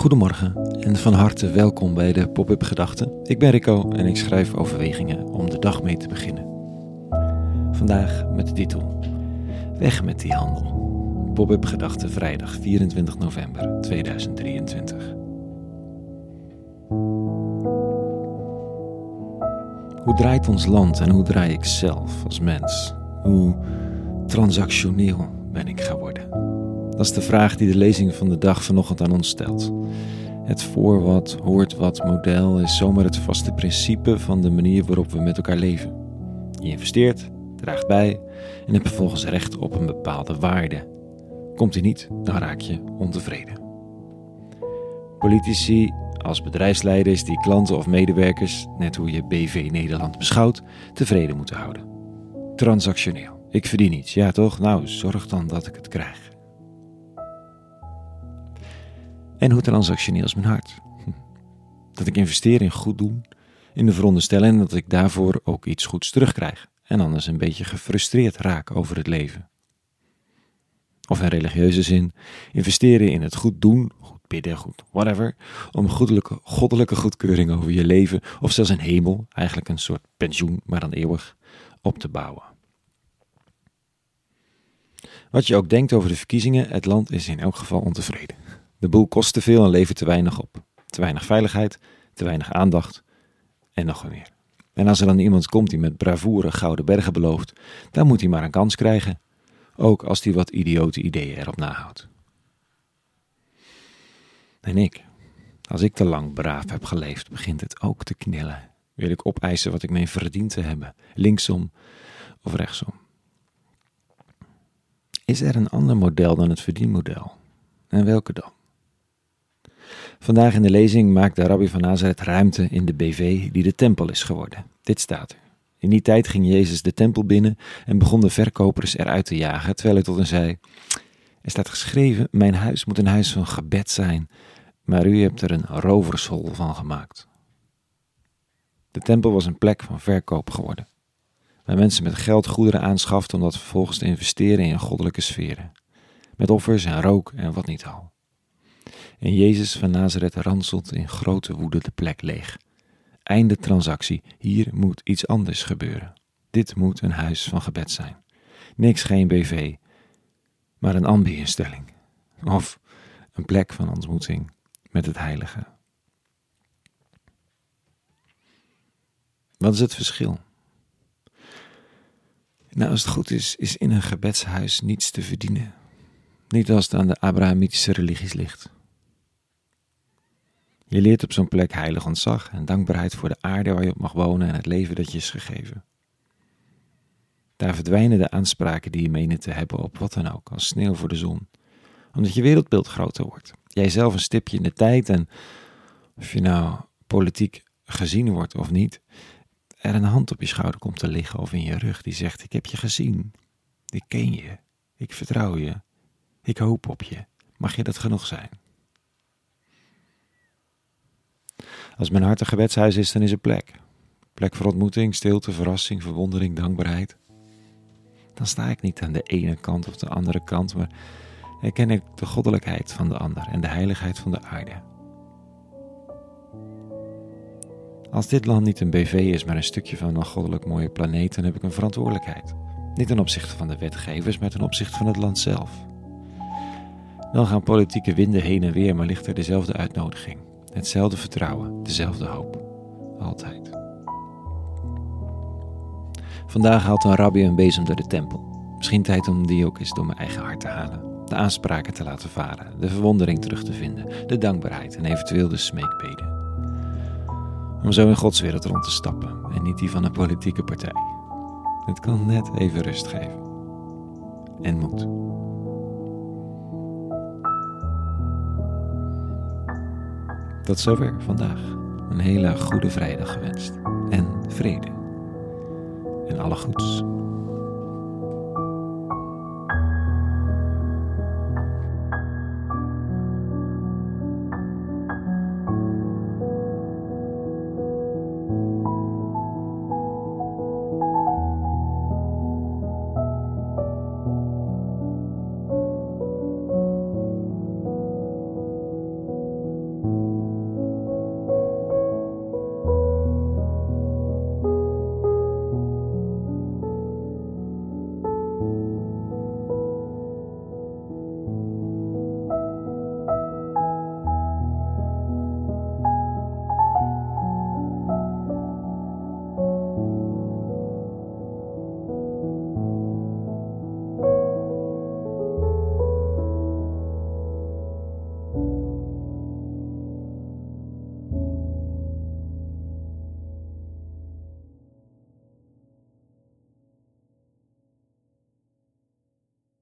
Goedemorgen en van harte welkom bij de Pop-up Gedachten. Ik ben Rico en ik schrijf overwegingen om de dag mee te beginnen. Vandaag met de titel Weg met die handel. Pop-up Gedachten vrijdag 24 november 2023. Hoe draait ons land en hoe draai ik zelf als mens? Hoe transactioneel ben ik geworden? Dat is de vraag die de lezing van de dag vanochtend aan ons stelt. Het voor wat, hoort wat model is zomaar het vaste principe van de manier waarop we met elkaar leven. Je investeert, draagt bij en hebt vervolgens recht op een bepaalde waarde. Komt die niet, dan raak je ontevreden. Politici als bedrijfsleiders die klanten of medewerkers, net hoe je BV Nederland beschouwt, tevreden moeten houden. Transactioneel. Ik verdien iets, ja toch? Nou, zorg dan dat ik het krijg. En hoe transactioneel is mijn hart? Dat ik investeer in goed doen, in de veronderstelling dat ik daarvoor ook iets goeds terugkrijg en anders een beetje gefrustreerd raak over het leven. Of in religieuze zin, investeren in het goed doen, goed bidden, goed whatever, om goddelijke, goddelijke goedkeuring over je leven of zelfs een hemel, eigenlijk een soort pensioen, maar dan eeuwig, op te bouwen. Wat je ook denkt over de verkiezingen, het land is in elk geval ontevreden. De boel kost te veel en levert te weinig op. Te weinig veiligheid, te weinig aandacht en nog meer. En als er dan iemand komt die met bravoure gouden bergen belooft, dan moet hij maar een kans krijgen. Ook als hij wat idiote ideeën erop nahoudt. En ik, als ik te lang braaf heb geleefd, begint het ook te knillen. Wil ik opeisen wat ik meen verdiend te hebben, linksom of rechtsom. Is er een ander model dan het verdienmodel? En welke dan? Vandaag in de lezing maakt de rabbi van Nazareth ruimte in de BV die de tempel is geworden. Dit staat er. In die tijd ging Jezus de tempel binnen en begon de verkopers eruit te jagen, terwijl hij tot hen zei: Er staat geschreven: Mijn huis moet een huis van gebed zijn, maar u hebt er een rovershol van gemaakt. De tempel was een plek van verkoop geworden, waar mensen met geld goederen aanschaften om dat vervolgens te investeren in goddelijke sferen, met offers en rook en wat niet al. En Jezus van Nazareth ranselt in grote woede de plek leeg. Einde transactie, hier moet iets anders gebeuren. Dit moet een huis van gebed zijn. Niks geen BV, maar een ambi-instelling. Of een plek van ontmoeting met het heilige. Wat is het verschil? Nou, als het goed is, is in een gebedshuis niets te verdienen. Niet als het aan de Abrahamitische religies ligt. Je leert op zo'n plek heilig ontzag en dankbaarheid voor de aarde waar je op mag wonen en het leven dat je is gegeven. Daar verdwijnen de aanspraken die je menen te hebben op wat dan ook, als sneeuw voor de zon, omdat je wereldbeeld groter wordt. Jij zelf een stipje in de tijd en of je nou politiek gezien wordt of niet, er een hand op je schouder komt te liggen of in je rug die zegt: Ik heb je gezien, ik ken je, ik vertrouw je, ik hoop op je. Mag je dat genoeg zijn? Als mijn hart een gebedshuis is, dan is er plek. Plek voor ontmoeting, stilte, verrassing, verwondering, dankbaarheid. Dan sta ik niet aan de ene kant of de andere kant, maar herken ik de goddelijkheid van de ander en de heiligheid van de aarde. Als dit land niet een BV is, maar een stukje van een goddelijk mooie planeet, dan heb ik een verantwoordelijkheid. Niet ten opzichte van de wetgevers, maar ten opzichte van het land zelf. Dan gaan politieke winden heen en weer, maar ligt er dezelfde uitnodiging. Hetzelfde vertrouwen, dezelfde hoop. Altijd. Vandaag haalt een rabbi een bezem door de tempel. Misschien tijd om die ook eens door mijn eigen hart te halen. De aanspraken te laten varen, de verwondering terug te vinden, de dankbaarheid en eventueel de smeekbeden. Om zo in Gods wereld rond te stappen en niet die van een politieke partij. Het kan net even rust geven. En moed. Tot zover vandaag. Een hele goede vrijdag gewenst. En vrede. En alle goeds.